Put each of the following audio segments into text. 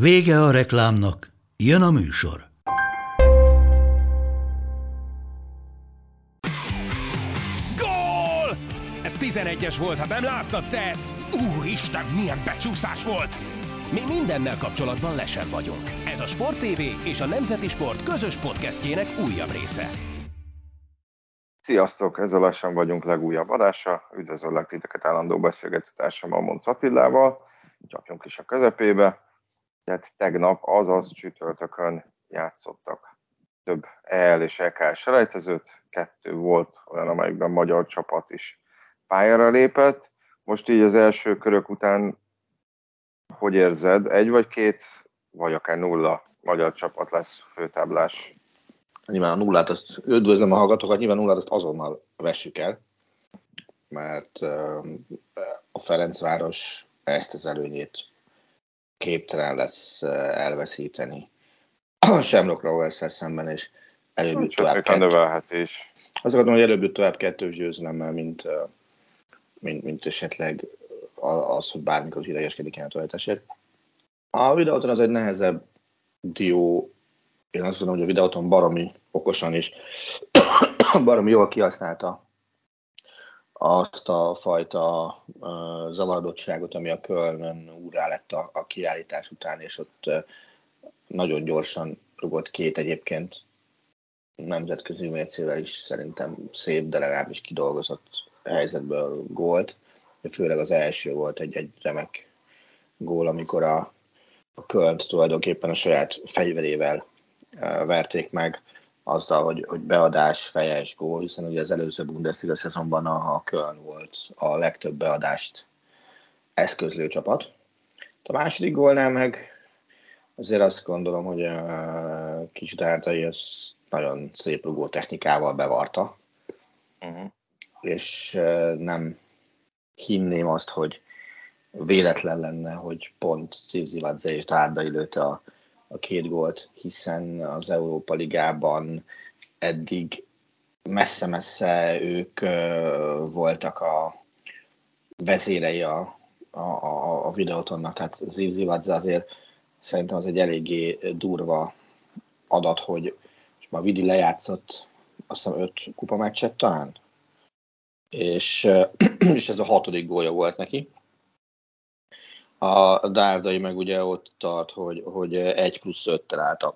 Vége a reklámnak, jön a műsor. Gól! Ez 11-es volt, ha nem láttad te! Úristen, milyen becsúszás volt! Mi mindennel kapcsolatban lesen vagyunk. Ez a Sport TV és a Nemzeti Sport közös podcastjének újabb része. Sziasztok, ez a lassan vagyunk legújabb adása. Üdvözöllek titeket állandó beszélgetőtársam a Monc Attilával. Csapjunk is a közepébe. Tehát tegnap, azaz csütörtökön játszottak több EL és EKL selejtezőt, kettő volt olyan, amelyikben magyar csapat is pályára lépett. Most így az első körök után hogy érzed, egy vagy két, vagy akár nulla magyar csapat lesz főtáblás? Nyilván a nullát, azt üdvözlöm a hallgatókat, nyilván a nullát azt azonnal vessük el, mert a Ferencváros ezt az előnyét képtelen lesz elveszíteni Shamrock rovers szemben, és előbb tovább kettő. Azt gondolom, hogy előbb tovább kettős győzelemmel, mint, mint, mint esetleg az, hogy bármikor is idegeskedik el a töltesét. A videóton az egy nehezebb dió, én azt gondolom, hogy a videóton baromi okosan is, baromi jól kihasználta azt a fajta uh, zavarodottságot, ami a Kölnön úrá lett a, a kiállítás után, és ott nagyon gyorsan rugott két egyébként nemzetközi mércével is szerintem szép, de legalábbis kidolgozott helyzetből gólt. Főleg az első volt egy, egy remek gól, amikor a, a Kölnt tulajdonképpen a saját fegyverével uh, verték meg azzal, hogy, hogy beadás, fejes gól, hiszen ugye az előző Bundesliga szezonban a, a Köln volt a legtöbb beadást eszközlő csapat. A második gólnál meg azért azt gondolom, hogy a kis Dárdai az nagyon szép rugó technikával bevarta, uh-huh. és nem hinném azt, hogy véletlen lenne, hogy pont Civzivadze és Dárdai lőtte a a két gólt, hiszen az Európa Ligában eddig messze-messze ők voltak a vezérei a, a, a, a videótonnak, tehát Zivzivadze azért szerintem az egy eléggé durva adat, hogy és ma Vidi lejátszott azt hiszem öt kupameccset talán, és, és ez a hatodik gólja volt neki. A Dárdai meg ugye ott tart, hogy, hogy 1 plusz 5-tel állt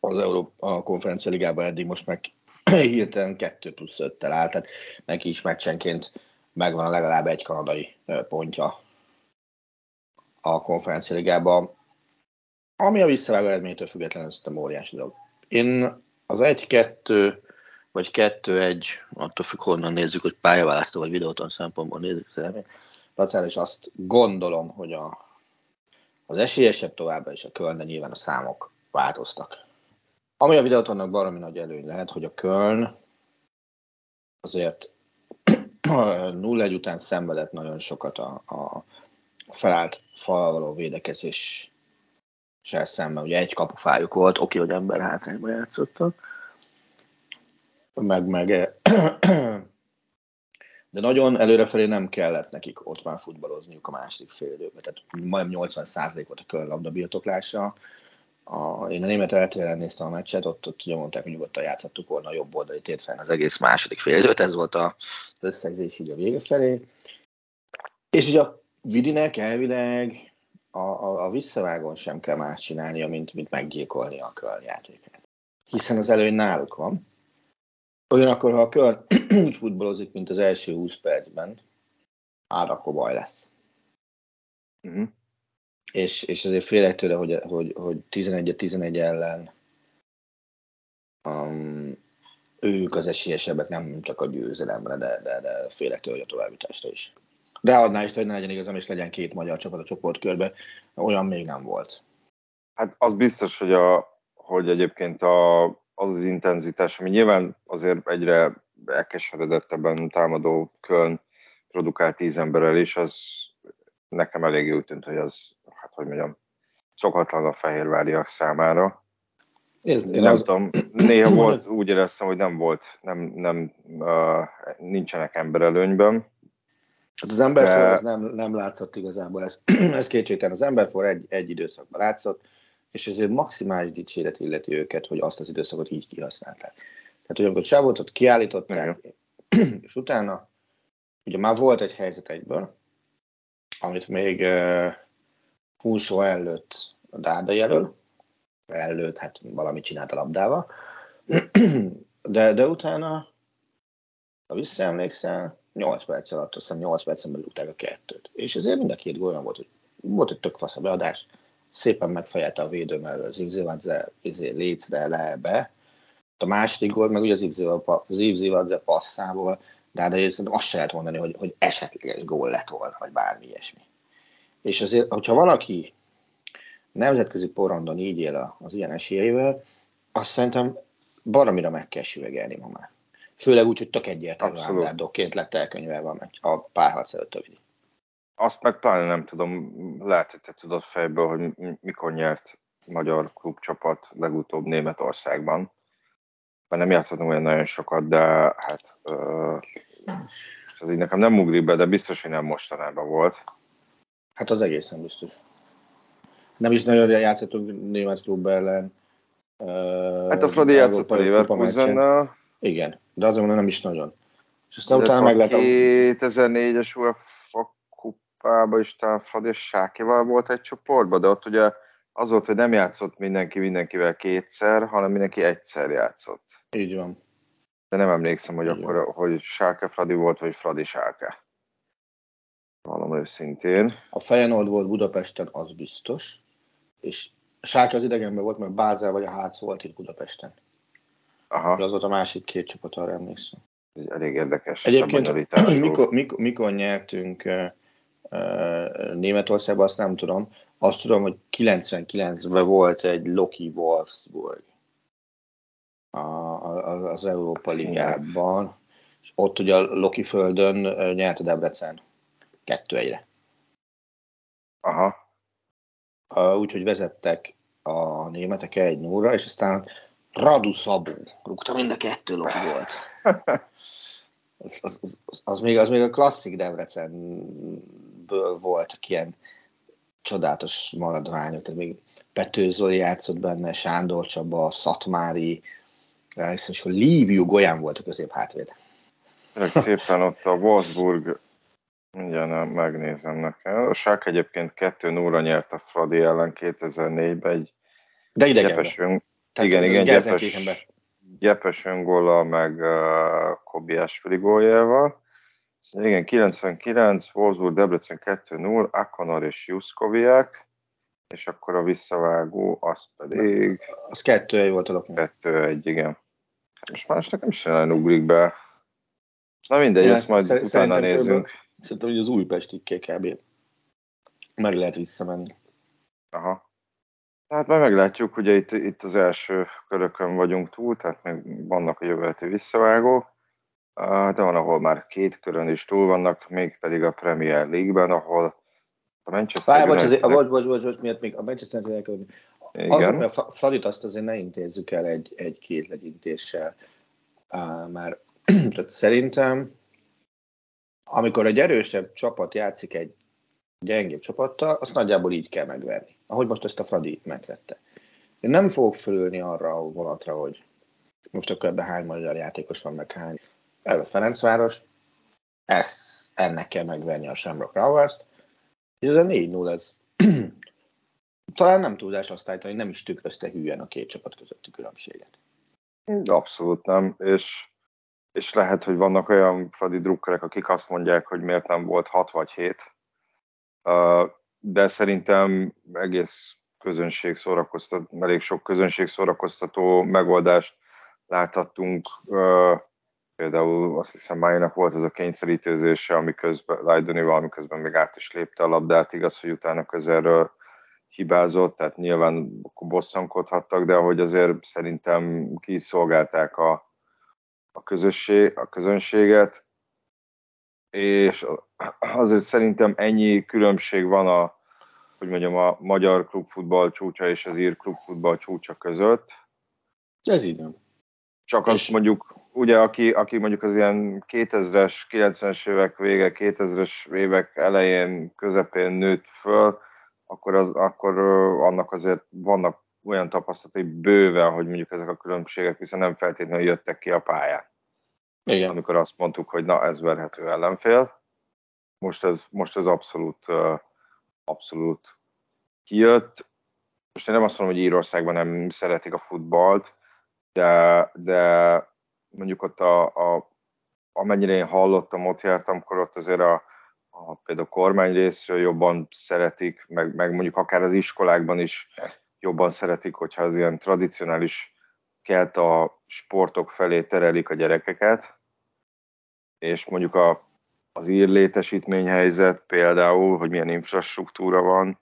az Európa Konferencia Ligában eddig, most meg hirtelen 2 plusz 5-tel állt, tehát neki is meccsenként megvan legalább egy kanadai pontja a Konferencia Ligában. Ami a visszavágó eredménytől függetlenül a óriási dolog. Én az 1-2 vagy 2-1, attól függ, honnan nézzük, hogy pályaválasztó vagy videóton szempontból nézzük eredményt, És azt gondolom, hogy a, az esélyesebb továbbra is a Köln, de nyilván a számok változtak. Ami a videót annak baromi nagy előny lehet, hogy a Köln azért 0-1 után szenvedett nagyon sokat a, a felállt falval való védekezés se szemben. Ugye egy kapufájuk volt, oké, hogy ember hátrányban játszottak, meg, meg de nagyon előrefelé nem kellett nekik ott van futballozniuk a második fél időben. Tehát majdnem 80% volt a Köln labda birtoklása. A, én a német eltéren néztem a meccset, ott, ott ugye mondták, hogy nyugodtan játszhattuk volna a jobb oldali térfejn az egész második fél időt, ez volt az összegzés így a vége felé. És ugye a Vidinek elvileg a, a, a visszavágon sem kell más csinálnia, mint, mint meggyilkolni a Köln játékát. Hiszen az előny náluk van. Ugyanakkor, ha a kör úgy futballozik, mint az első 20 percben, hát akkor baj lesz. Uh-huh. És, és azért félek tőle, hogy, hogy, hogy 11-11 ellen um, ők az esélyesebbek nem csak a győzelemre, de, de, de félek tőle, hogy a továbbításra is. De adná is, hogy ne legyen igazam, és legyen két magyar csapat a csoportkörbe, olyan még nem volt. Hát az biztos, hogy, a, hogy egyébként a, az az intenzitás, ami nyilván azért egyre elkeseredettebben támadó Köln produkált tíz emberrel is, az nekem elég úgy tűnt, hogy az, hát hogy mondjam, szokatlan a fehérváriak számára. Ez, én nem az... tudom, néha volt, úgy éreztem, hogy nem volt, nem, nem uh, nincsenek emberelőnyben. Hát az emberfor de... az nem, nem látszott igazából, ez, ez kétségtelen. Az emberfor egy, egy időszakban látszott, és ezért maximális dicséret illeti őket, hogy azt az időszakot így kihasználták. Tehát, hogy amikor Csávotot kiállították, Igen. és utána ugye már volt egy helyzet egyből, amit még uh, Funsó előtt a Dáda jelöl, előtt, hát valamit csinált a labdával, de, de utána, ha visszaemlékszel, 8 perc alatt, azt hiszem 8 percen belül a kettőt. És ezért mind a két gól olyan volt, hogy volt egy tök fasz a beadás, szépen megfejelte a védő, mert az Ivzivadze izé, lécre le be. A második gól meg ugye az Ivzivadze passzából, de, de szerintem azt se lehet mondani, hogy, hogy esetleges gól lett volna, vagy bármi ilyesmi. És azért, hogyha valaki nemzetközi porondon így él az ilyen esélyeivel, azt szerintem baromira meg kell süvegelni ma már. Főleg úgy, hogy tök egyértelmű underdogként lett elkönyvelve a párharc előtt a Azt meg talán nem tudom, lehet, hogy te tudod fejből, hogy mikor nyert magyar klubcsapat legutóbb Németországban. Mert nem játszottunk olyan nagyon sokat, de hát uh, ez így nekem nem ugrik be, de biztos, hogy nem mostanában volt. Hát az egészen biztos nem is nagyon játszottunk német klub ellen. Hát a Fradi játszott a leverkusen Igen, de azon nem is nagyon. És aztán de utána meg lehet... 2004-es UEFA kupában is talán Fradi és Sákival volt egy csoportban, de ott ugye az volt, hogy nem játszott mindenki mindenkivel kétszer, hanem mindenki egyszer játszott. Így van. De nem emlékszem, hogy Így akkor, van. hogy Sáke Fradi volt, vagy Fradi Sáke. Valami őszintén. A Feyenoord volt Budapesten, az biztos és Sáki az idegenben volt, mert Bázel vagy a Hác volt itt Budapesten. Aha. az volt a másik két csapat, arra emlékszem. Ez elég érdekes. Egyébként mikor, mikor, mikor nyertünk uh, Németországban, azt nem tudom. Azt tudom, hogy 99-ben volt egy Loki Wolfsburg a, az Európa Ligában, és ott ugye a Loki földön nyert a Debrecen kettő egyre. Aha úgyhogy vezettek a németek egy 0 és aztán Radu Szabó rúgta mind a kettő lop volt. Az, az, az, az, még, az még a klasszik Debrecenből voltak ilyen csodálatos maradványok, tehát még Pető Zoli játszott benne, Sándor Csaba, Szatmári, hiszem, és akkor Líviu Golyán volt a közép hátvéd. Szépen ott a Wolfsburg Mindjárt megnézem nekem. A Sák egyébként 2-0 nyert a Fradi ellen 2004-ben egy De ön... Igen, igen, gyepes, gyepes öngolla, meg uh, Kobiás frigójával. Szóval igen, 99, Wolfsburg, Debrecen 2-0, Akonor és Juszkoviák, és akkor a visszavágó, az pedig... Az 2-1 volt a lokni. 2-1, igen. Most más nekem is nagyon ugrik be. Na mindegy, ja, ezt majd utána nézünk. Több, Szerintem, hogy az újpestig kell kb. Meg lehet visszamenni. Aha. Hát majd meglátjuk, ugye itt, itt az első körökön vagyunk túl, tehát még vannak a jövőleti visszavágók, de van, ahol már két körön is túl vannak, még pedig a Premier League-ben, ahol a Manchester Fáj, bocs, azért, bocs, bocs, bocs, bocs, miatt még a Manchester United igen. Az, a Fradit azt azért ne intézzük el egy, egy két legyintéssel, mert szerintem amikor egy erősebb csapat játszik egy gyengébb csapattal, azt nagyjából így kell megverni. Ahogy most ezt a Fradi megvette. Én nem fogok fölülni arra a vonatra, hogy most akkor ebben hány magyar játékos van, meg hány. Ez a Ferencváros, ezt, ennek kell megverni a Shamrock Rovers-t, és ez a 4-0, ez talán nem tudás azt állítani, nem is tükrözte hülyen a két csapat közötti különbséget. Abszolút nem, és és lehet, hogy vannak olyan Fradi drukkerek, akik azt mondják, hogy miért nem volt 6 vagy 7, de szerintem egész közönség szórakoztató, elég sok közönség szórakoztató megoldást láthattunk. Például azt hiszem Májnak volt ez a kényszerítőzése, amiközben Lajdonival, amiközben még át is lépte a labdát, igaz, hogy utána közelről hibázott, tehát nyilván bosszankodhattak, de hogy azért szerintem kiszolgálták a, a, közösség, a közönséget, és azért szerintem ennyi különbség van a, hogy mondjam, a magyar klubfutball csúcsa és az ír klubfutball csúcsa között. Ez így nem. Csak és... azt mondjuk, ugye, aki, aki mondjuk az ilyen 2000-es, 90-es évek vége, 2000-es évek elején, közepén nőtt föl, akkor, az, akkor annak azért vannak olyan tapasztalatai bőven, hogy mondjuk ezek a különbségek viszont nem feltétlenül jöttek ki a pályán. Igen. Amikor azt mondtuk, hogy na, ez verhető ellenfél. Most ez, most ez abszolút, abszolút kijött. Most én nem azt mondom, hogy Írországban nem szeretik a futballt, de, de mondjuk ott a, a, amennyire én hallottam, ott jártam, akkor ott azért a, a például a kormány részről jobban szeretik, meg, meg mondjuk akár az iskolákban is jobban szeretik, hogyha az ilyen tradicionális kelt a sportok felé terelik a gyerekeket, és mondjuk a, az ír létesítményhelyzet például, hogy milyen infrastruktúra van,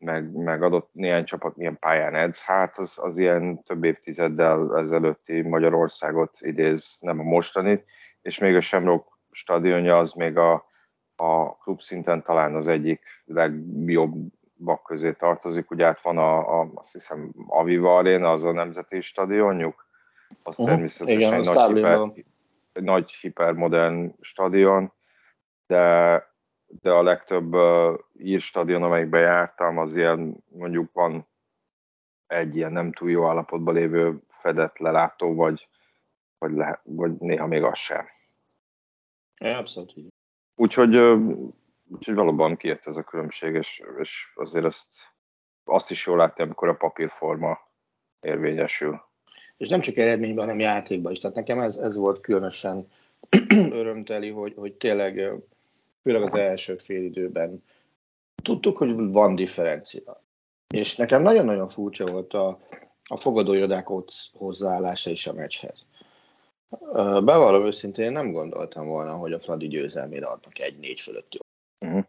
meg, meg adott néhány csapat milyen pályán edz, hát az, az ilyen több évtizeddel ezelőtti Magyarországot idéz, nem a mostanit, és még a Semrok stadionja az még a, a klub szinten talán az egyik legjobbak közé tartozik, ugye hát van a, a azt hiszem Aviva Arena, az a nemzeti stadionjuk, az uh-huh. természetesen Igen, egy, nagy hiper, egy nagy hipermodern stadion, de de a legtöbb uh, ír stadion, amelyikbe jártam, az ilyen, mondjuk van egy ilyen nem túl jó állapotban lévő fedett lelátó, vagy, vagy, le, vagy néha még az sem. Abszolút így. Úgyhogy, úgyhogy valóban kijött ez a különbség, és, és azért azt, azt is jól láttam, amikor a papírforma érvényesül. És nem csak eredményben, hanem játékban is. Tehát nekem ez, ez volt különösen örömteli, hogy, hogy tényleg főleg az első fél időben. Tudtuk, hogy van differencia. És nekem nagyon-nagyon furcsa volt a, a fogadóirodák hozzáállása is a meccshez. Bevallom őszintén, én nem gondoltam volna, hogy a Fradi győzelmére adnak egy négy fölött jó. Uh-huh.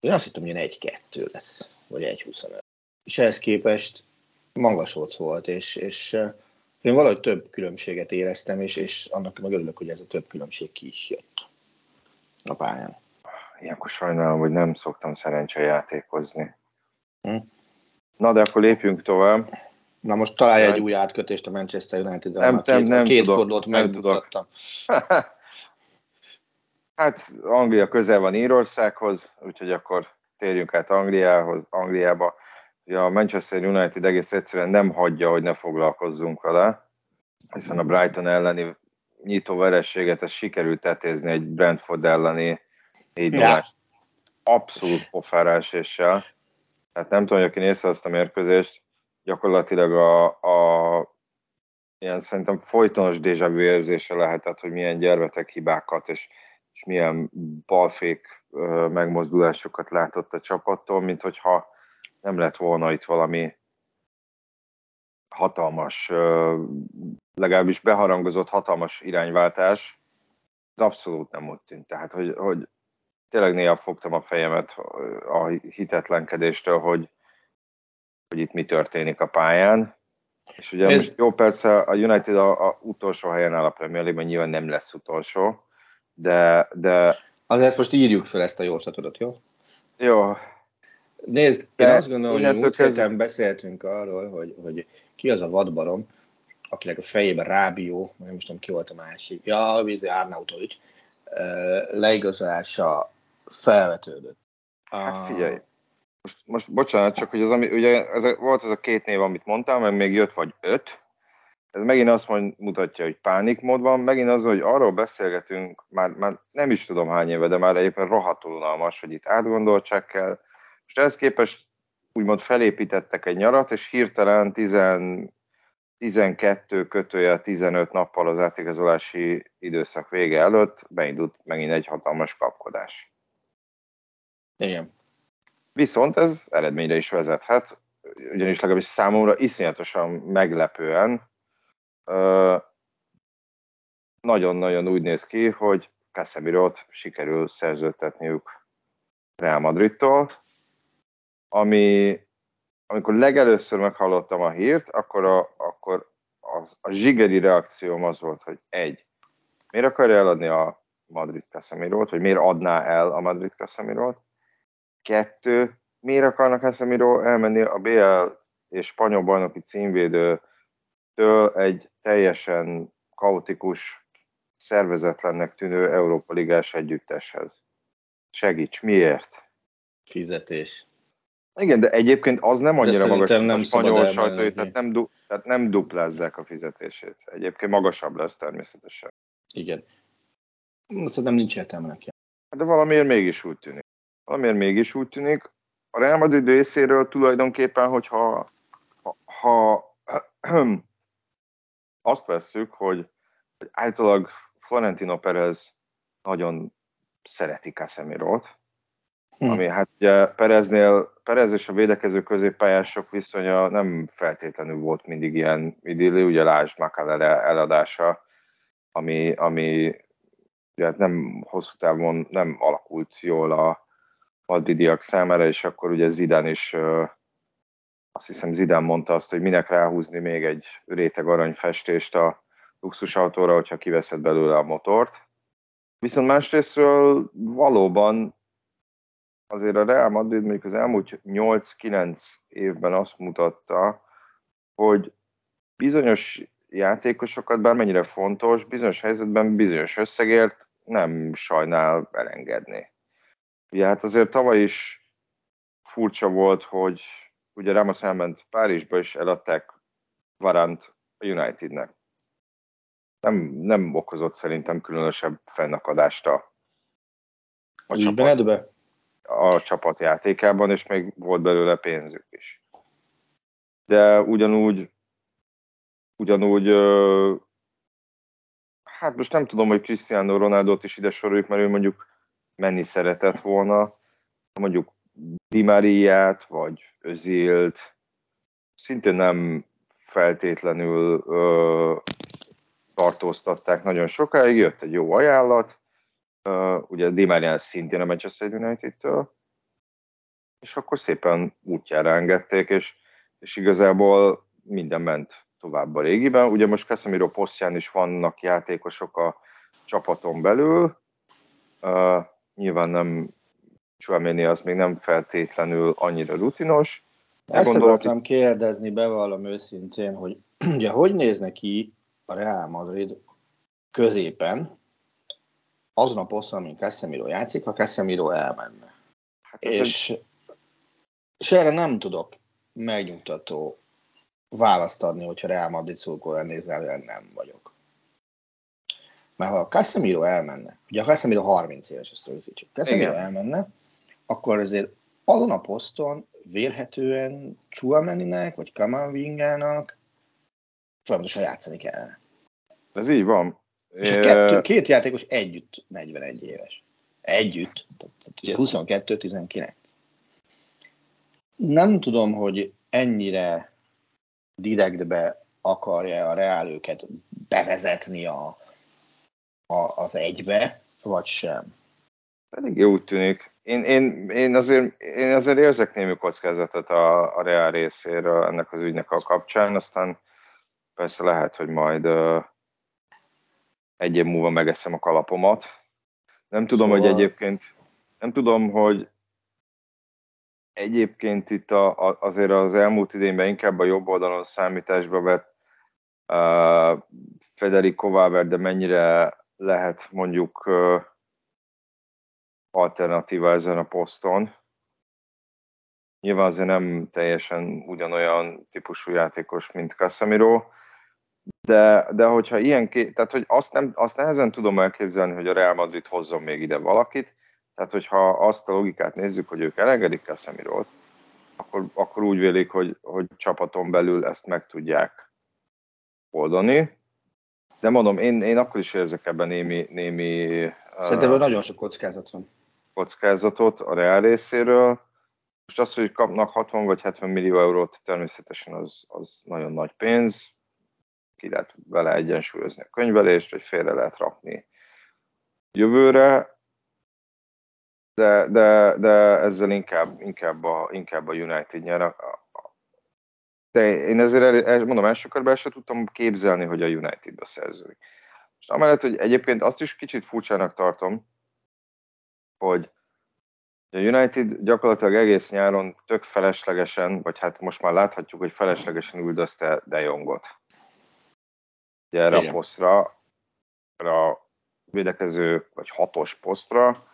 Én azt hittem, hogy ilyen egy-kettő lesz, vagy egy 25. És ehhez képest magasóc volt, és, és én valahogy több különbséget éreztem, és, és annak meg örülök, hogy ez a több különbség ki is jött a pályán. Ilyenkor sajnálom, hogy nem szoktam szerencse játékozni. Hm? Na, de akkor lépjünk tovább. Na most találj egy új átkötést a Manchester united nem, nem, két, nem két tudok, fordulót megmutattam. hát Anglia közel van Írországhoz, úgyhogy akkor térjünk át Angliához, Angliába. Ja, a Manchester United egész egyszerűen nem hagyja, hogy ne foglalkozzunk vele, hiszen a Brighton elleni nyitó verességet, ezt sikerült tetézni egy Brentford elleni négy ja. abszolút pofára eséssel. Tehát nem tudom, hogy aki nézte azt a mérkőzést, gyakorlatilag a, a ilyen szerintem folytonos déjà vu érzése lehetett, hogy milyen gyermetek hibákat és, és milyen balfék megmozdulásokat látott a csapattól, mint hogyha nem lett volna itt valami hatalmas, legalábbis beharangozott hatalmas irányváltás, de abszolút nem úgy tűnt. Tehát, hogy, hogy tényleg néha fogtam a fejemet a hitetlenkedéstől, hogy, hogy itt mi történik a pályán. És ugye Ez... most jó persze a United a, a utolsó helyen áll a Premier league nyilván nem lesz utolsó, de... de... Azért ezt most írjuk fel ezt a jóslatodat, jó? Jó. Nézd, én azt gondolom, hogy múlt héten beszéltünk arról, hogy, hogy ki az a vadbarom, akinek a fejében Rábió, nem is tudom ki volt a másik, ja, vízi Árnautovics, leigazolása felvetődött. Hát figyelj, most, most bocsánat, csak hogy az, ami, ugye ez, volt ez a két név, amit mondtam, meg még jött vagy öt, ez megint azt mond, mutatja, hogy pánikmód van, megint az, hogy arról beszélgetünk, már, már nem is tudom hány éve, de már egyébként rohadtul unalmas, hogy itt átgondoltság kell. Most ehhez képest úgymond felépítettek egy nyarat, és hirtelen 10, 12 kötője 15 nappal az átigazolási időszak vége előtt beindult megint egy hatalmas kapkodás. Igen. Viszont ez eredményre is vezethet, ugyanis legalábbis számomra iszonyatosan meglepően nagyon-nagyon úgy néz ki, hogy Casemiro-t sikerül szerződtetniük Real Madridtól, ami amikor legelőször meghallottam a hírt, akkor a, akkor az, a zsigeri reakcióm az volt, hogy egy, miért akarja eladni a Madrid Casemirót, vagy miért adná el a Madrid Casemirót? Kettő, miért akarnak Casemiro elmenni a BL és spanyol bajnoki címvédőtől egy teljesen kaotikus, szervezetlennek tűnő Európa Ligás együtteshez? Segíts, miért? Fizetés. Igen, de egyébként az nem annyira magas, nem a spanyol sajtói, tehát nem, du, tehát nem duplázzák a fizetését. Egyébként magasabb lesz természetesen. Igen. Szerintem nincs értelme neki. De valamiért mégis úgy tűnik. Valamiért mégis úgy tűnik. A Real Madrid részéről tulajdonképpen, hogyha ha, ha azt vesszük, hogy, hogy általában Florentino Perez nagyon szereti Casemirót, hm. ami hát ugye Pereznél, Perez és a védekező középpályások viszonya nem feltétlenül volt mindig ilyen idilli, ugye lásd Makalele eladása, ami, ami ugye hát nem hosszú távon nem alakult jól a madridiak számára, és akkor ugye Zidane is azt hiszem Zidane mondta azt, hogy minek ráhúzni még egy réteg aranyfestést a luxusautóra, hogyha kiveszed belőle a motort. Viszont másrésztről valóban azért a Real Madrid mondjuk az elmúlt 8-9 évben azt mutatta, hogy bizonyos játékosokat, bármennyire fontos, bizonyos helyzetben bizonyos összegért nem sajnál elengedni. Ugye hát azért tavaly is furcsa volt, hogy ugye Ramos elment Párizsba, és eladták Varant a Unitednek. Nem, nem okozott szerintem különösebb fennakadást a, a, csapat, a csapat játékában, és még volt belőle pénzük is. De ugyanúgy ugyanúgy hát most nem tudom, hogy Cristiano Ronaldo-t is ide soroljuk, mert ő mondjuk menni szeretett volna, mondjuk Di Mariát, vagy Özilt, szintén nem feltétlenül ö, tartóztatták nagyon sokáig, jött egy jó ajánlat, ö, ugye Di Maria szintén a Manchester United-től, és akkor szépen útjára engedték, és, és igazából minden ment tovább a régiben. Ugye most Casemiro posztján is vannak játékosok a csapaton belül, uh, nyilván nem Chouameni az még nem feltétlenül annyira rutinos. Ezt akartam kérdezni, bevallom őszintén, hogy ugye hogy néz ki a Real Madrid középen, azon a poszton, amin Casemiro játszik, ha Casemiro elmenne. Hát és, egy... és erre nem tudok megnyugtató választ adni, hogyha Real Madrid szurkoló nézel, nem vagyok. Mert ha a Casemiro elmenne, ugye a Casemiro 30 éves, ezt rögzítsük, Casemiro Igen. elmenne, akkor azért azon a poszton vélhetően Chuameninek, vagy Kamavingának folyamatosan játszani kell. Ez így van. És a kettő, két játékos együtt 41 éves. Együtt. Tehát ugye 22-19. Nem tudom, hogy ennyire direktbe akarja a Reál őket bevezetni a, a, az egybe, vagy sem. Pedig úgy tűnik. Én, én, én, azért, én azért érzek némi kockázatot a, a Reál részéről ennek az ügynek a kapcsán, aztán persze lehet, hogy majd uh, egy év múlva megeszem a kalapomat. Nem tudom, szóval... hogy egyébként, nem tudom, hogy Egyébként itt a, a, azért az elmúlt idényben inkább a jobb oldalon számításba vett uh, Federico Valverde, de mennyire lehet mondjuk uh, alternatíva ezen a poszton. Nyilván azért nem teljesen ugyanolyan típusú játékos, mint Casemiro, de, de hogyha ilyen, ké, tehát hogy azt, nem, azt nehezen tudom elképzelni, hogy a Real Madrid hozzon még ide valakit, tehát, hogyha azt a logikát nézzük, hogy ők elengedik a Szemirót, akkor, akkor úgy vélik, hogy, hogy csapaton belül ezt meg tudják oldani. De mondom, én, én akkor is érzek ebben némi... némi Szerintem uh, nagyon sok kockázat van. Kockázatot a reál részéről. Most az, hogy kapnak 60 vagy 70 millió eurót, természetesen az, az nagyon nagy pénz. Ki lehet vele egyensúlyozni a könyvelést, vagy félre lehet rakni jövőre de, de, de ezzel inkább, inkább, a, inkább a United nyer. de én ezért el, mondom, első körben el sem tudtam képzelni, hogy a United-be szerződik. És amellett, hogy egyébként azt is kicsit furcsának tartom, hogy a United gyakorlatilag egész nyáron tök feleslegesen, vagy hát most már láthatjuk, hogy feleslegesen üldözte De Jongot. Ugye erre Igen. a posztra, a védekező vagy hatos posztra,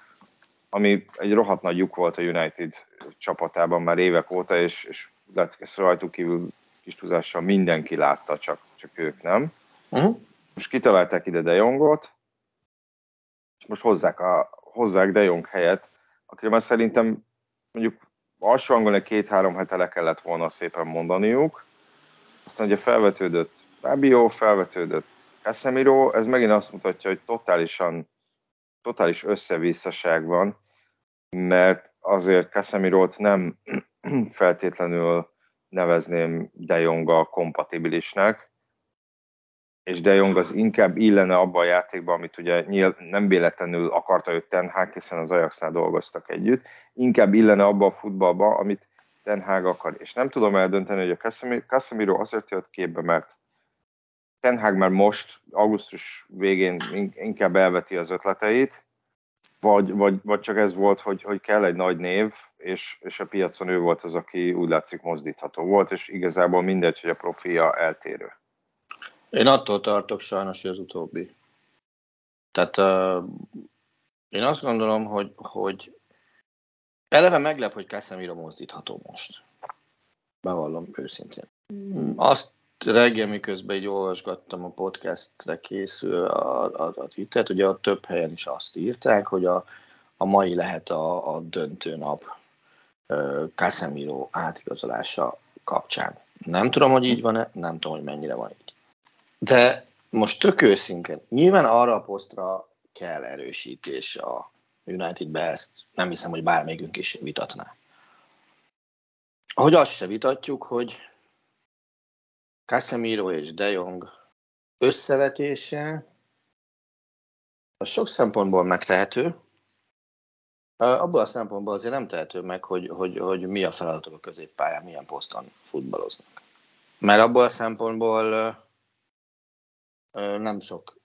ami egy rohadt nagy lyuk volt a United csapatában már évek óta, és, és látszik, ezt rajtuk kívül kis tudással mindenki látta, csak, csak ők nem. Uh-huh. Most kitalálták ide De Jongot, és most hozzák, a, hozzák De Jong helyett, akire már szerintem mondjuk alsó angolni két-három hete le kellett volna szépen mondaniuk. Aztán ugye felvetődött Fabio, felvetődött Casemiro, ez megint azt mutatja, hogy totálisan, totális összevisszaság van, mert azért Casemirót nem feltétlenül nevezném De Jonga kompatibilisnek, és De Jong az inkább illene abba a játékba, amit ugye nyíl, nem véletlenül akarta őt Ten Hag, hiszen az Ajaxnál dolgoztak együtt, inkább illene abba a futballba, amit Ten Hag akar. És nem tudom eldönteni, hogy a Casemiro azért jött képbe, mert Ten Hag már most, augusztus végén inkább elveti az ötleteit, vagy, vagy, vagy csak ez volt, hogy, hogy kell egy nagy név, és, és a piacon ő volt az, aki úgy látszik mozdítható volt, és igazából mindegy, hogy a profilja eltérő. Én attól tartok sajnos, hogy az utóbbi. Tehát uh, én azt gondolom, hogy, hogy eleve meglep, hogy Casemiro mozdítható most. Bevallom őszintén. Azt reggel, miközben így olvasgattam a podcastre készül a, a, a Twittert, ugye a több helyen is azt írták, hogy a, a mai lehet a, a döntő nap Casemiro átigazolása kapcsán. Nem tudom, hogy így van-e, nem tudom, hogy mennyire van így. De most tök őszintén, nyilván arra a posztra kell erősítés a Unitedbe, ezt nem hiszem, hogy bármelyikünk is vitatná. Ahogy azt se vitatjuk, hogy Casemiro és De Jong összevetése az sok szempontból megtehető, abból a szempontból azért nem tehető meg, hogy, hogy, hogy mi a feladatok a középpályán, milyen poszton futballoznak. Mert abból a szempontból nem sok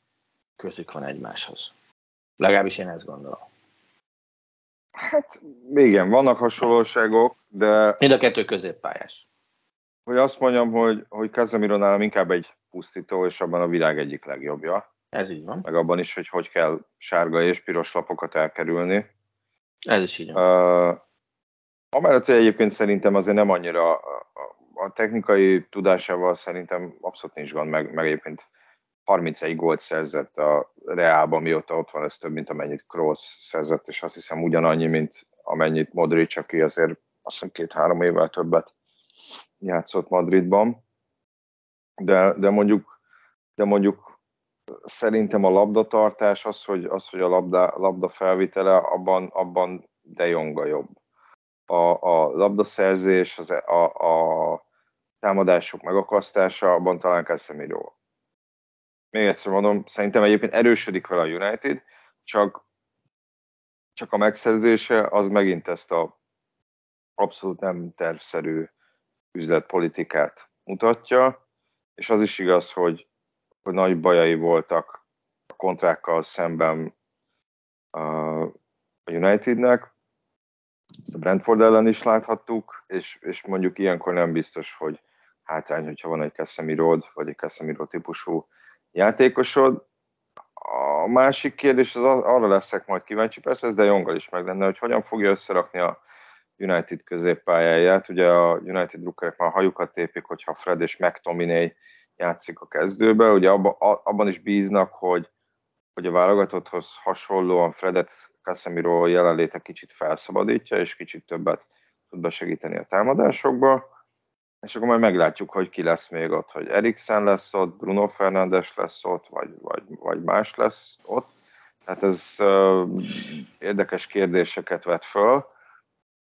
közük van egymáshoz. Legalábbis én ezt gondolom. Hát igen, vannak hasonlóságok, de... Mind a kettő középpályás. Hogy azt mondjam, hogy, hogy Casemiro nálam inkább egy pusztító, és abban a világ egyik legjobbja. Ez így van. Meg abban is, hogy hogy kell sárga és piros lapokat elkerülni. Ez is így van. Uh, amellett, hogy egyébként szerintem azért nem annyira a, technikai tudásával szerintem abszolút nincs gond, meg, meg egyébként 31 gólt szerzett a Reálban, mióta ott van, ez több, mint amennyit Kroos szerzett, és azt hiszem ugyanannyi, mint amennyit Modric, aki azért azt hiszem két-három évvel többet játszott Madridban. De, de mondjuk, de mondjuk szerintem a labdatartás, az, hogy, az, hogy a labda, labda felvitele, abban, abban De Jonga jobb. A, a labdaszerzés, az, a, a támadások megakasztása, abban talán Casemiro még egyszer mondom, szerintem egyébként erősödik vele a United, csak, csak a megszerzése az megint ezt a abszolút nem tervszerű üzletpolitikát mutatja, és az is igaz, hogy, hogy nagy bajai voltak a kontrákkal szemben a Unitednek, ezt a Brentford ellen is láthattuk, és, és mondjuk ilyenkor nem biztos, hogy hátrány, hogyha van egy Casemiro vagy egy Casemiro típusú játékosod. A másik kérdés az arra leszek majd kíváncsi, persze ez de Jonggal is meg lenne, hogy hogyan fogja összerakni a United középpályáját. Ugye a United drukkerek már hajukat tépik, hogyha Fred és McTominay játszik a kezdőbe. Ugye abba, abban is bíznak, hogy, hogy a válogatotthoz hasonlóan Fredet Casemiro jelenléte kicsit felszabadítja, és kicsit többet tud besegíteni a támadásokba és akkor majd meglátjuk, hogy ki lesz még ott, hogy Eriksen lesz ott, Bruno Fernandes lesz ott, vagy, vagy, vagy más lesz ott. Tehát ez uh, érdekes kérdéseket vet föl,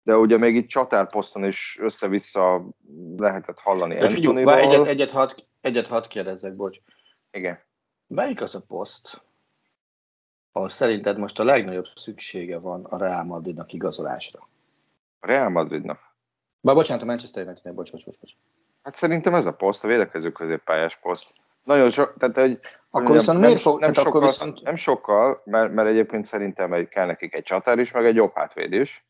de ugye még itt csatárposzton is össze-vissza lehetett hallani Antoniról. Egyet, egyet, hat, egyet hat kérdezzek, bocs. Igen. Melyik az a poszt, ahol szerinted most a legnagyobb szüksége van a Real Madridnak igazolásra? A Real Madridnak? Ba, bocsánat, a Manchester United, bocs, bocs, bocs, bocs. Hát szerintem ez a poszt, a védekező középpályás poszt. Nagyon sok, tehát egy, akkor viszont nem, miért fog, nem, sokkal, akkor viszont... nem sokkal, mert, mert egyébként szerintem egy, kell nekik egy csatár is, meg egy jobb hátvéd is,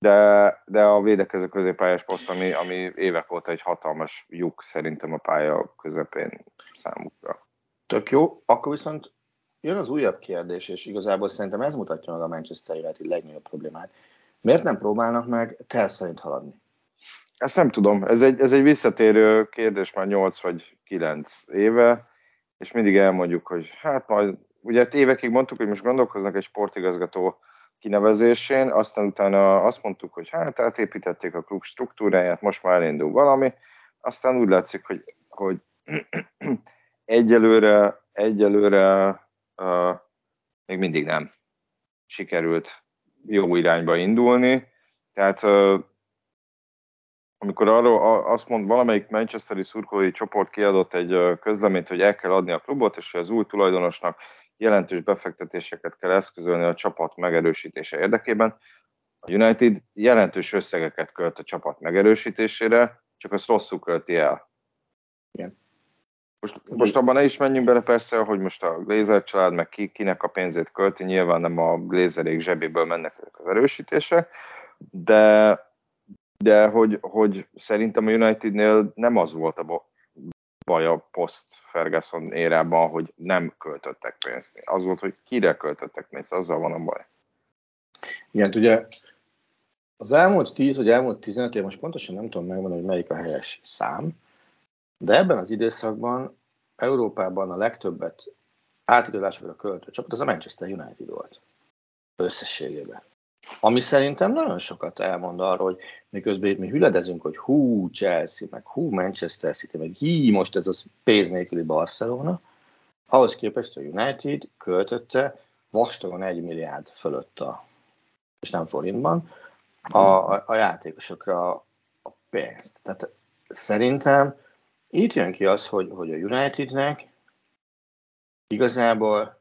de, de a védekező középpályás poszt, ami, ami évek óta egy hatalmas lyuk szerintem a pálya közepén számukra. Tök jó, akkor viszont jön az újabb kérdés, és igazából szerintem ez mutatja meg a Manchester United legnagyobb problémát. Miért nem próbálnak meg terv szerint haladni? Ezt nem tudom, ez egy, ez egy visszatérő kérdés már 8 vagy 9 éve, és mindig elmondjuk, hogy hát majd, ugye évekig mondtuk, hogy most gondolkoznak egy sportigazgató kinevezésén, aztán utána azt mondtuk, hogy hát átépítették a klub struktúráját, most már elindul valami, aztán úgy látszik, hogy, hogy egyelőre, egyelőre uh, még mindig nem sikerült jó irányba indulni, tehát uh, amikor arról azt mond, valamelyik Manchesteri szurkolói csoport kiadott egy közleményt, hogy el kell adni a klubot, és az új tulajdonosnak jelentős befektetéseket kell eszközölni a csapat megerősítése érdekében. A United jelentős összegeket költ a csapat megerősítésére, csak azt rosszul költi el. Igen. Most, most abban ne is menjünk bele persze, hogy most a Glazer család meg ki, kinek a pénzét költi, nyilván nem a Glazerék zsebéből mennek ezek az erősítések, de de hogy, hogy szerintem a Unitednél nem az volt a baj a post Ferguson érában, hogy nem költöttek pénzt. Az volt, hogy kire költöttek pénzt, azzal van a baj. Igen, ugye az elmúlt 10 vagy elmúlt 15 év, most pontosan nem tudom megmondani, hogy melyik a helyes szám, de ebben az időszakban Európában a legtöbbet átigazásokra költő csapat az a Manchester United volt. Összességében. Ami szerintem nagyon sokat elmond arról, hogy miközben itt mi hüledezünk, hogy hú Chelsea, meg hú Manchester City, meg hí most ez a pénz nélküli Barcelona, ahhoz képest a United költötte vastagon egy milliárd fölött a, és nem forintban, a, a, a játékosokra a pénzt. Tehát szerintem itt jön ki az, hogy, hogy a Unitednek igazából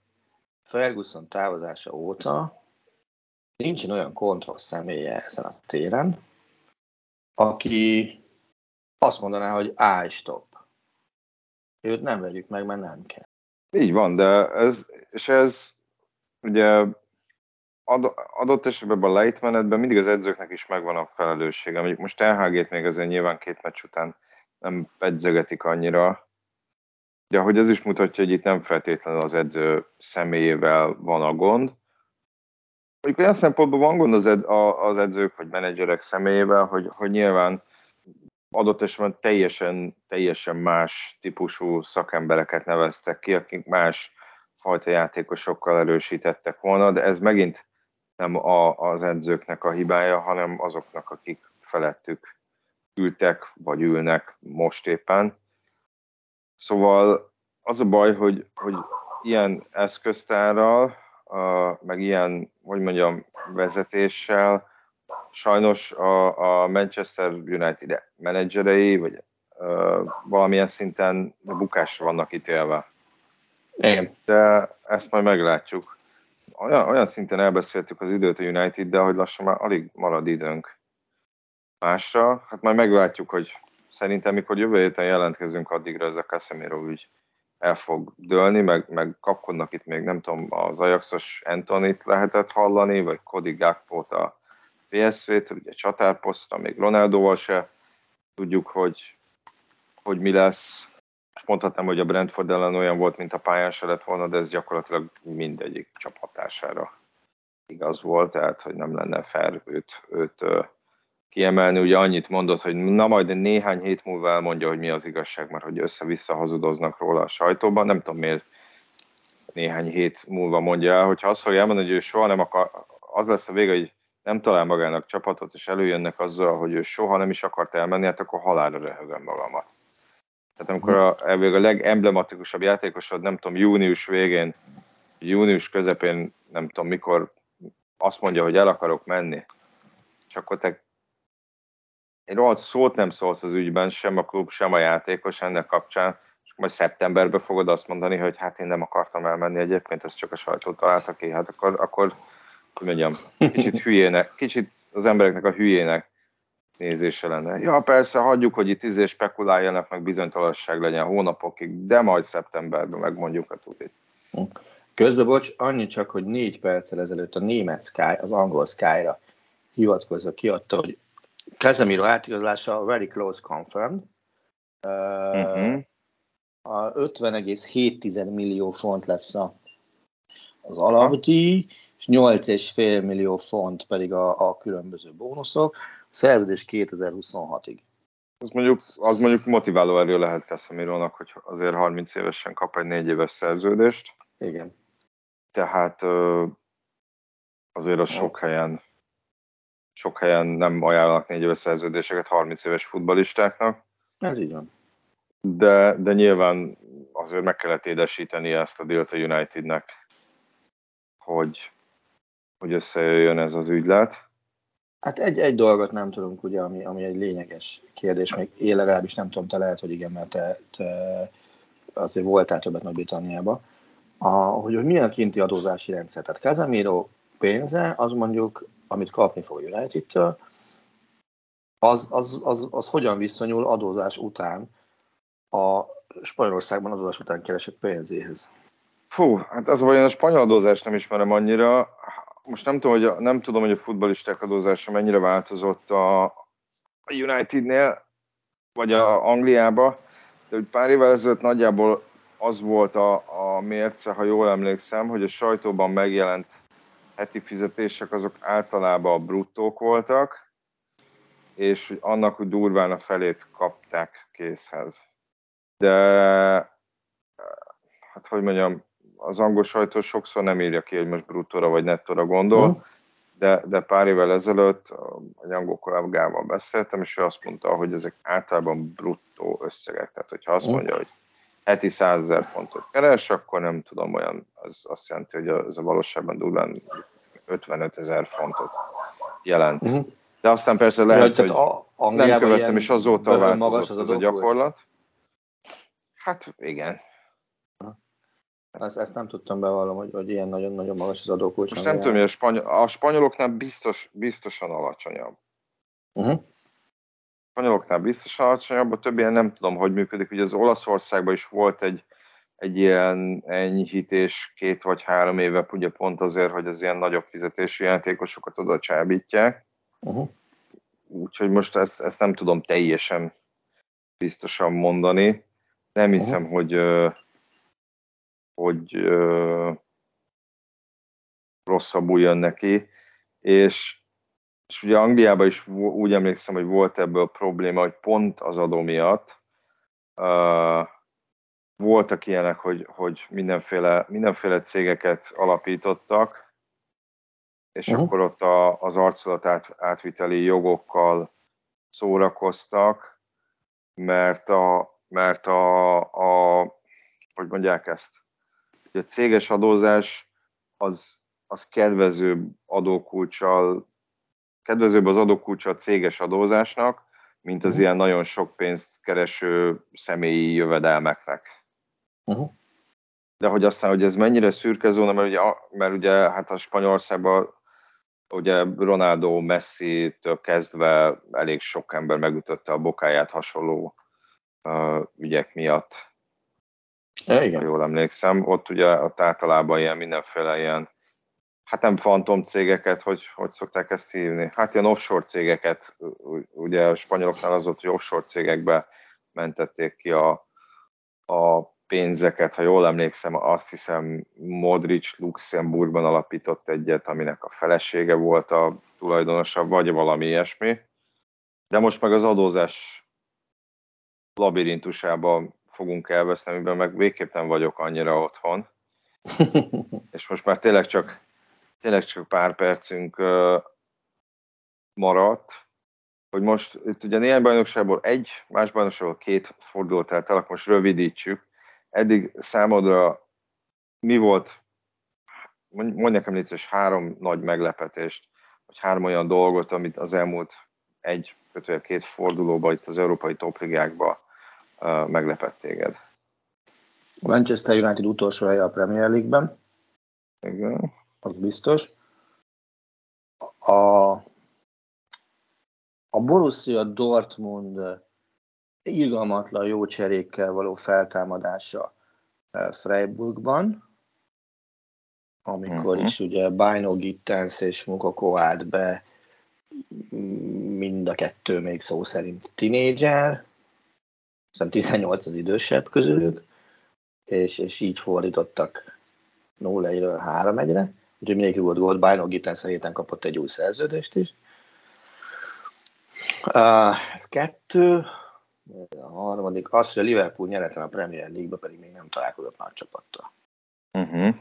Ferguson távozása óta nincsen olyan kontroll személye ezen a téren, aki azt mondaná, hogy állj, stop. Őt nem vegyük meg, mert nem kell. Így van, de ez, és ez ugye adott esetben a lejtmenetben mindig az edzőknek is megvan a felelőssége. Mondjuk most LHG-t még azért nyilván két meccs után nem edzegetik annyira, de hogy ez is mutatja, hogy itt nem feltétlenül az edző személyével van a gond, Mondjuk olyan szempontból van gond az, ed, az edzők vagy menedzserek személyével, hogy, hogy nyilván adott esetben teljesen, teljesen más típusú szakembereket neveztek ki, akik más fajta játékosokkal erősítettek volna, de ez megint nem a, az edzőknek a hibája, hanem azoknak, akik felettük ültek, vagy ülnek most éppen. Szóval az a baj, hogy, hogy ilyen eszköztárral, meg ilyen, hogy mondjam, vezetéssel sajnos a, a Manchester United menedzserei, vagy uh, valamilyen szinten bukásra vannak ítélve. Igen. De ezt majd meglátjuk. Olyan, olyan szinten elbeszéltük az időt a United, de hogy lassan már alig marad időnk másra. Hát majd meglátjuk, hogy szerintem mikor jövő héten jelentkezünk, addigra ez a Casemiro ügy el fog dőlni, meg, meg kapkodnak itt még, nem tudom, az Ajaxos Antonit lehetett hallani, vagy Cody Gakpo-t a PSV-t, ugye csatárposztra, még Ronaldoval se tudjuk, hogy, hogy mi lesz. És mondhatnám, hogy a Brentford ellen olyan volt, mint a pályán se lett volna, de ez gyakorlatilag mindegyik csapatására igaz volt, tehát hogy nem lenne fair őt, őt kiemelni, ugye annyit mondott, hogy na majd néhány hét múlva elmondja, hogy mi az igazság, mert hogy össze-vissza hazudoznak róla a sajtóban, nem tudom miért néhány hét múlva mondja el, hogyha azt fogja elmondani, hogy ő soha nem akar, az lesz a vége, hogy nem talál magának csapatot, és előjönnek azzal, hogy ő soha nem is akart elmenni, hát akkor halálra röhögöm magamat. Tehát amikor a, a legemblematikusabb játékosod, nem tudom, június végén, június közepén, nem tudom mikor, azt mondja, hogy el akarok menni, és akkor te egy rohadt szót nem szólsz az ügyben, sem a klub, sem a játékos ennek kapcsán, és majd szeptemberben fogod azt mondani, hogy hát én nem akartam elmenni egyébként, ezt csak a sajtó találta ki, hát akkor, akkor hogy mondjam, kicsit hülyének, kicsit az embereknek a hülyének nézése lenne. Ja, persze, hagyjuk, hogy itt izé spekuláljanak, meg bizonytalanság legyen hónapokig, de majd szeptemberben megmondjuk a tudit. Közben, bocs, annyi csak, hogy négy perccel ezelőtt a német Sky, az angol Sky-ra hivatkozva kiadta, hogy Casemiro átigazolása very close confirmed. Uh-huh. A 50,7 millió font lesz a, az alapdíj, és 8,5 millió font pedig a, a különböző bónuszok. A szerződés 2026-ig. Az mondjuk, az mondjuk motiváló erő lehet Casemirónak, hogy azért 30 évesen kap egy 4 éves szerződést. Igen. Tehát azért az sok helyen sok helyen nem ajánlanak négy éves szerződéseket 30 éves futbalistáknak. Ez így van. De, de nyilván azért meg kellett édesíteni ezt a dealt a Unitednek, hogy, hogy összejöjjön ez az ügylet. Hát egy, egy dolgot nem tudunk, ugye, ami, ami egy lényeges kérdés, még én legalábbis nem tudom, te lehet, hogy igen, mert te, te azért voltál többet Nagy-Britanniába, a, hogy, hogy milyen kinti adózási rendszer. Tehát Casemiro pénze, az mondjuk, amit kapni fog a United-től, az, az, az, az hogyan viszonyul adózás után a Spanyolországban adózás után keresett pénzéhez? Fú, hát az, hogy a spanyol adózást nem ismerem annyira, most nem tudom, hogy a, nem tudom, hogy a futballisták adózása mennyire változott a, a Unitednél, vagy a Angliába, de hogy pár évvel ezelőtt nagyjából az volt a, a mérce, ha jól emlékszem, hogy a sajtóban megjelent heti fizetések azok általában a bruttók voltak, és annak, hogy durván a felét kapták készhez. De hát hogy mondjam, az angol sajtó sokszor nem írja ki, hogy most bruttóra vagy nettóra gondol, uh-huh. de, de pár évvel ezelőtt egy angol kollégával beszéltem, és ő azt mondta, hogy ezek általában bruttó összegek. Tehát, hogyha azt mondja, hogy heti 100 ezer fontot keres, akkor nem tudom, olyan, az azt jelenti, hogy ez a valóságban durván 55 ezer fontot jelent. Uh-huh. De aztán persze lehet, ja, hogy a, nem követtem, és azóta változott az, az a gyakorlat. Hát igen, ezt, ezt nem tudtam bevallom, hogy, hogy ilyen nagyon-nagyon magas az adókulcs. Most nem tudom, hogy a, spanyol, a spanyoloknál biztos, biztosan alacsonyabb. Uh-huh. Spanyoloknál biztosan alacsonyabb, a többien nem tudom, hogy működik. Ugye az Olaszországban is volt egy, egy ilyen enyhítés két vagy három éve, ugye pont azért, hogy az ilyen nagyobb fizetési játékosokat oda csábítják. Uh-huh. Úgyhogy most ezt, ezt nem tudom teljesen biztosan mondani. Nem hiszem, uh-huh. hogy hogy ö, rosszabbul jön neki, és, és ugye Angliában is úgy emlékszem, hogy volt ebből probléma, hogy pont az adó miatt ö, voltak ilyenek, hogy, hogy mindenféle, mindenféle cégeket alapítottak, és uh-huh. akkor ott a, az arculat át, átviteli jogokkal szórakoztak, mert a, mert a, a hogy mondják ezt, hogy a céges adózás az, az kedvezőbb adókulcsal, kedvezőbb az adókulcsa a céges adózásnak, mint az uh-huh. ilyen nagyon sok pénzt kereső személyi jövedelmeknek. Uh-huh. De hogy aztán, hogy ez mennyire szürke zóna, mert ugye, mert ugye hát a Spanyolországban ugye Ronaldo Messi-től kezdve elég sok ember megütötte a bokáját hasonló uh, ügyek miatt. Ja, igen. jól emlékszem. Ott ugye ott általában ilyen mindenféle ilyen, hát nem fantom cégeket, hogy, hogy szokták ezt hívni? Hát ilyen offshore cégeket, ugye a spanyoloknál az volt, hogy offshore cégekbe mentették ki a, a pénzeket, ha jól emlékszem, azt hiszem Modric Luxemburgban alapított egyet, aminek a felesége volt a tulajdonosa, vagy valami ilyesmi. De most meg az adózás labirintusában fogunk elveszni, amiben meg végképp nem vagyok annyira otthon. és most már tényleg csak, tényleg csak pár percünk uh, maradt, hogy most itt ugye néhány bajnokságból egy, más bajnokságból két fordulót el, akkor most rövidítsük. Eddig számodra mi volt, mondj nekem légy három nagy meglepetést, vagy három olyan dolgot, amit az elmúlt egy, kötőjebb két fordulóban itt az európai topligákban meglepett téged? Manchester United utolsó helye a Premier League-ben. Igen. Az biztos. A a Borussia Dortmund irgalmatlan jó cserékkel való feltámadása Freiburgban, amikor uh-huh. is ugye Bino Gittens és Mukoko állt be, mind a kettő még szó szerint tinédzser, hiszen 18 az idősebb közülük, és, és így fordítottak 0-1-ről 3-1-re, úgyhogy mindenki volt Gittens a héten kapott egy új szerződést is. Uh, ez kettő, a harmadik, az, hogy a Liverpool nyeretlen a Premier League-be, pedig még nem találkozott nagy csapattal. Uh-huh.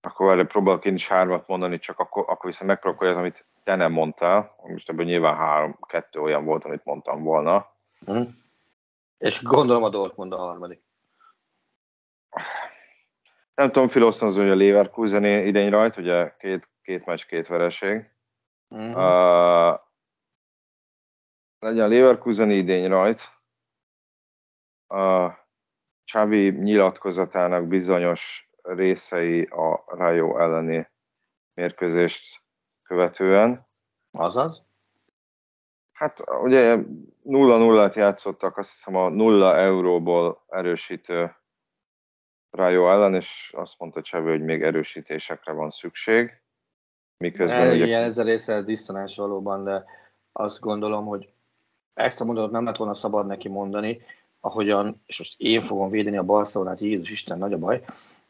Akkor erre próbálok én is hármat mondani, csak akkor, akkor viszont megpróbálok az, amit te nem mondtál. Most ebből nyilván három, kettő olyan volt, amit mondtam volna. Uh-huh. És gondolom a Dortmund a harmadik. Nem tudom filoznozni, hogy a Leverkusen idény rajt, ugye két, két meccs, két vereség. Uh-huh. Uh, legyen Leverkusen idény rajt, a Csavi nyilatkozatának bizonyos részei a Rayo elleni mérkőzést követően. Azaz? Hát ugye 0-0-t játszottak, azt hiszem a 0 euróból erősítő Rayo ellen, és azt mondta Csavi, hogy még erősítésekre van szükség. Miközben ugye... Igen, ez a része disztonás valóban, de azt gondolom, hogy ezt a mondatot nem lett volna szabad neki mondani, ahogyan, és most én fogom védeni a Barcelonát, Jézus Isten, nagy a baj,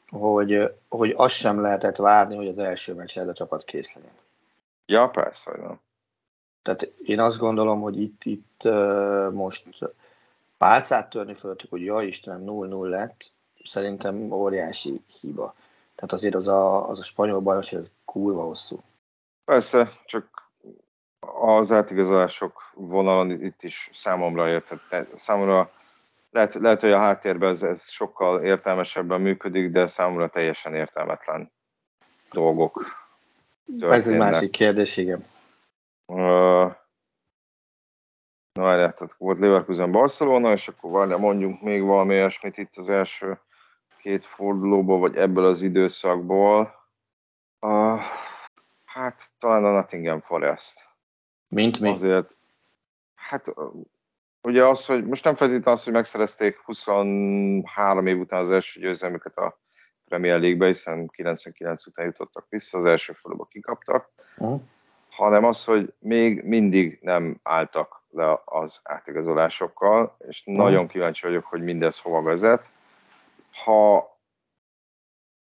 hogy, hogy azt sem lehetett várni, hogy az első meccsre ez a csapat kész legyen. Ja, persze, hogy nem. Tehát én azt gondolom, hogy itt, itt most pálcát törni fölöttük, hogy ja Istenem, 0-0 lett, szerintem óriási hiba. Tehát azért az a, az a spanyol bajnokság, ez kurva hosszú. Persze, csak az átigazolások vonalon itt is számomra értett, számomra lehet, lehet, hogy a háttérben ez, ez sokkal értelmesebben működik, de számomra teljesen értelmetlen dolgok történnek. Ez egy másik kérdés, igen. Uh, Na, várjál, tehát volt Leverkusen Barcelona, és akkor várjál, mondjunk még valami olyasmit itt az első két fordulóból, vagy ebből az időszakból. Uh, hát talán a Nottingham Forest. Mint mi? Azért, hát ugye az, hogy most nem feltétlenül az, hogy megszerezték 23 év után az első győzelmüket a Premier League-be, hiszen 99 után jutottak vissza, az első fordulóba kikaptak, uh-huh. hanem az, hogy még mindig nem álltak le az átigazolásokkal, és uh-huh. nagyon kíváncsi vagyok, hogy mindez hova vezet. Ha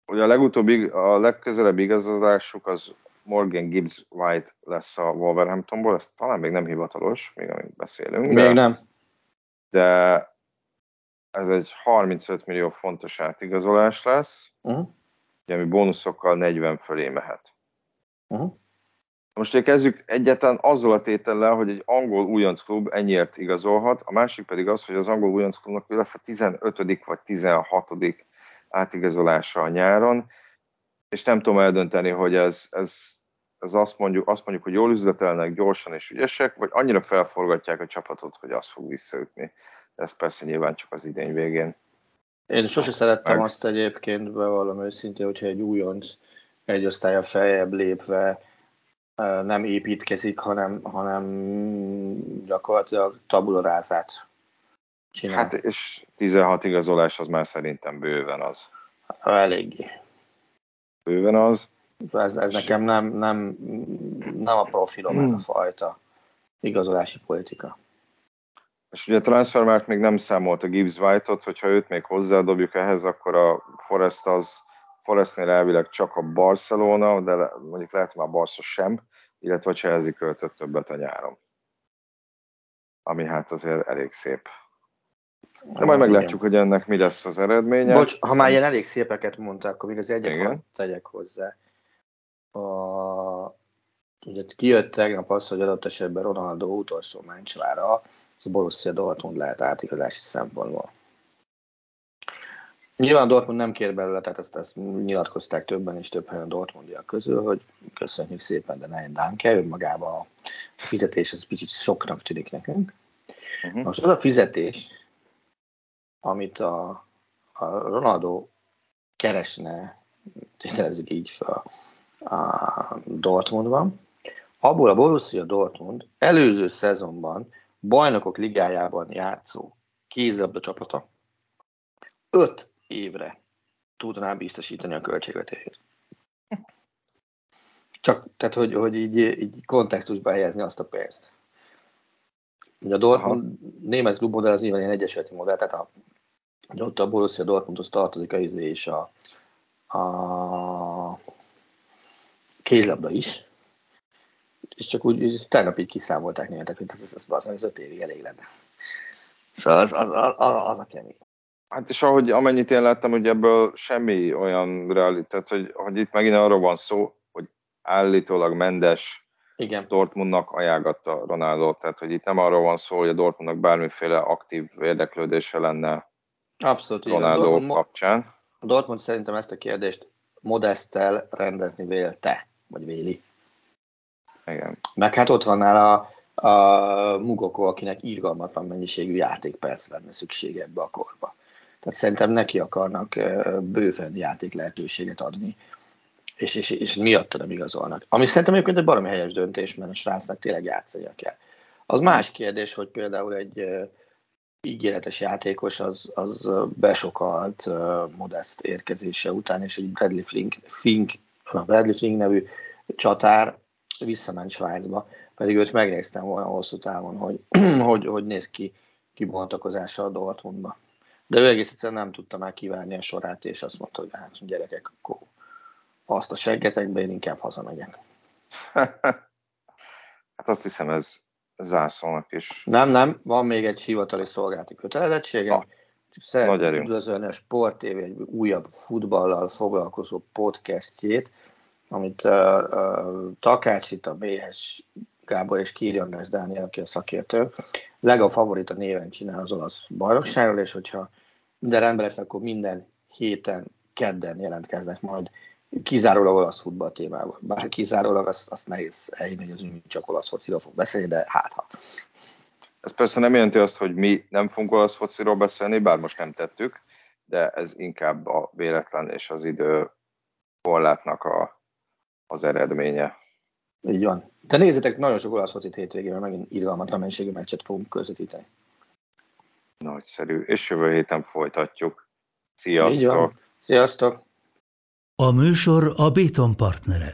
ugye a legutóbbi, a legközelebb igazolásuk az Morgan Gibbs White lesz a Wolverhamptonból, ez talán még nem hivatalos, még amíg beszélünk. Még de, nem. De ez egy 35 millió fontos átigazolás lesz, uh-huh. ami bónuszokkal 40 fölé mehet. Uh-huh. Most ugye kezdjük egyáltalán azzal a tétellel, hogy egy angol újonc klub ennyiért igazolhat, a másik pedig az, hogy az angol újonc klubnak lesz a 15. vagy 16. átigazolása a nyáron, és nem tudom eldönteni, hogy ez, ez ez azt mondjuk, azt mondjuk, hogy jól üzletelnek, gyorsan és ügyesek, vagy annyira felforgatják a csapatot, hogy az fog visszaütni. Ez persze nyilván csak az idény végén. Én sose szerettem meg. azt egyébként, bevallom őszintén, hogyha egy újonc egy osztálya feljebb lépve nem építkezik, hanem, hanem gyakorlatilag tabulorázát csinál. Hát és 16 igazolás az már szerintem bőven az. Eléggé. Bőven az. Ez, ez nekem nem, nem, nem a profilom, ez a hmm. fajta igazolási politika. És ugye a transfermárt még nem számolt a Gibbs White-ot, hogyha őt még hozzádobjuk ehhez, akkor a Forest az Forestnél elvileg csak a Barcelona, de mondjuk lehet már a Barca sem, illetve a Chelsea költött többet a nyáron. Ami hát azért elég szép. De majd meglátjuk, hogy ennek mi lesz az eredménye. Bocs, ha már ilyen elég szépeket mondták, akkor még az egyet tegyek hozzá a, ugye kijött tegnap az, hogy adott esetben Ronaldo utolsó mencsvára, ez Borussia Dortmund lehet átigazási szempontból. Nyilván Dortmund nem kér belőle, tehát ezt, ezt nyilatkozták többen és több helyen Dortmundiak közül, hogy köszönjük szépen, de ne Danke, önmagában a fizetés ez picit soknak tűnik nekünk. Uh-huh. Most az a fizetés, amit a, a Ronaldo keresne, tételezzük így fel, a Dortmundban, abból a Borussia Dortmund előző szezonban bajnokok ligájában játszó kézlabda csapata öt évre tudná biztosítani a költségvetését. Csak, tehát, hogy, hogy így, így kontextusba helyezni azt a pénzt. Ugye a Dortmund Aha. német klubmodell az nyilván ilyen egyesületi modell, tehát a, ott a Borussia Dortmundhoz tartozik a izé és a, a kézlabda is, és csak úgy, úgy tegnap így kiszámolták németek, hogy ez, ez, ez, az, az öt évig elég lenne. Szóval az, az, az, az a kemény. Hát és ahogy amennyit én láttam, hogy ebből semmi olyan realitás, hogy, hogy itt megint arról van szó, hogy állítólag Mendes Igen. Dortmundnak ajánlgatta Ronaldo, tehát hogy itt nem arról van szó, hogy a Dortmundnak bármiféle aktív érdeklődése lenne Abszolút, Ronaldo Dortmund, kapcsán. A Dortmund szerintem ezt a kérdést Modestel rendezni vélte, vagy véli. Igen. Meg hát ott van nála a, a Mugoko, akinek irgalmatlan mennyiségű játékperc lenne szüksége ebbe a korba. Tehát szerintem neki akarnak bőven játék lehetőséget adni, és, és, és miatta nem igazolnak. Ami szerintem egyébként egy baromi helyes döntés, mert a srácnak tényleg játszania kell. Az más kérdés, hogy például egy ígéretes játékos az, az besokalt Modest érkezése után, és egy Bradley Fink, Fink, a Bradley Fink nevű csatár visszament Svájcba, pedig őt megnéztem volna hosszú távon, hogy hogy, hogy néz ki kibontakozása a Dortmundba. De ő egész egyszerűen nem tudta már kivárni a sorát, és azt mondta, hogy hát gyerekek, akkor azt a seggetekbe én inkább hazamegyek. hát azt hiszem ez zászlónak is. Nem, nem, van még egy hivatali szolgálati kötelezettségem. Na, Szeretném üdvözölni a Sport TV egy újabb futballal foglalkozó podcastjét, amit uh, uh, Takács itt a Méhes Gábor és Kirjandás Dániel, aki a szakértő, Lega favorita néven csinál az olasz bajnokságról, és hogyha minden rendben lesz, akkor minden héten, kedden jelentkeznek majd kizárólag olasz futball témával. Bár kizárólag azt, azt nehéz elhinni, hogy az ünni csak olasz fociról fog beszélni, de hát ha. Ez persze nem jelenti azt, hogy mi nem fogunk olasz fociról beszélni, bár most nem tettük, de ez inkább a véletlen és az idő korlátnak a, az eredménye. Így van. De nézzétek, nagyon sok olasz focit hétvégén, megint irgalmatlan mennyiségű meccset fogunk közvetíteni. Nagyszerű. És jövő héten folytatjuk. Sziasztok! Sziasztok! A műsor a Béton partnere.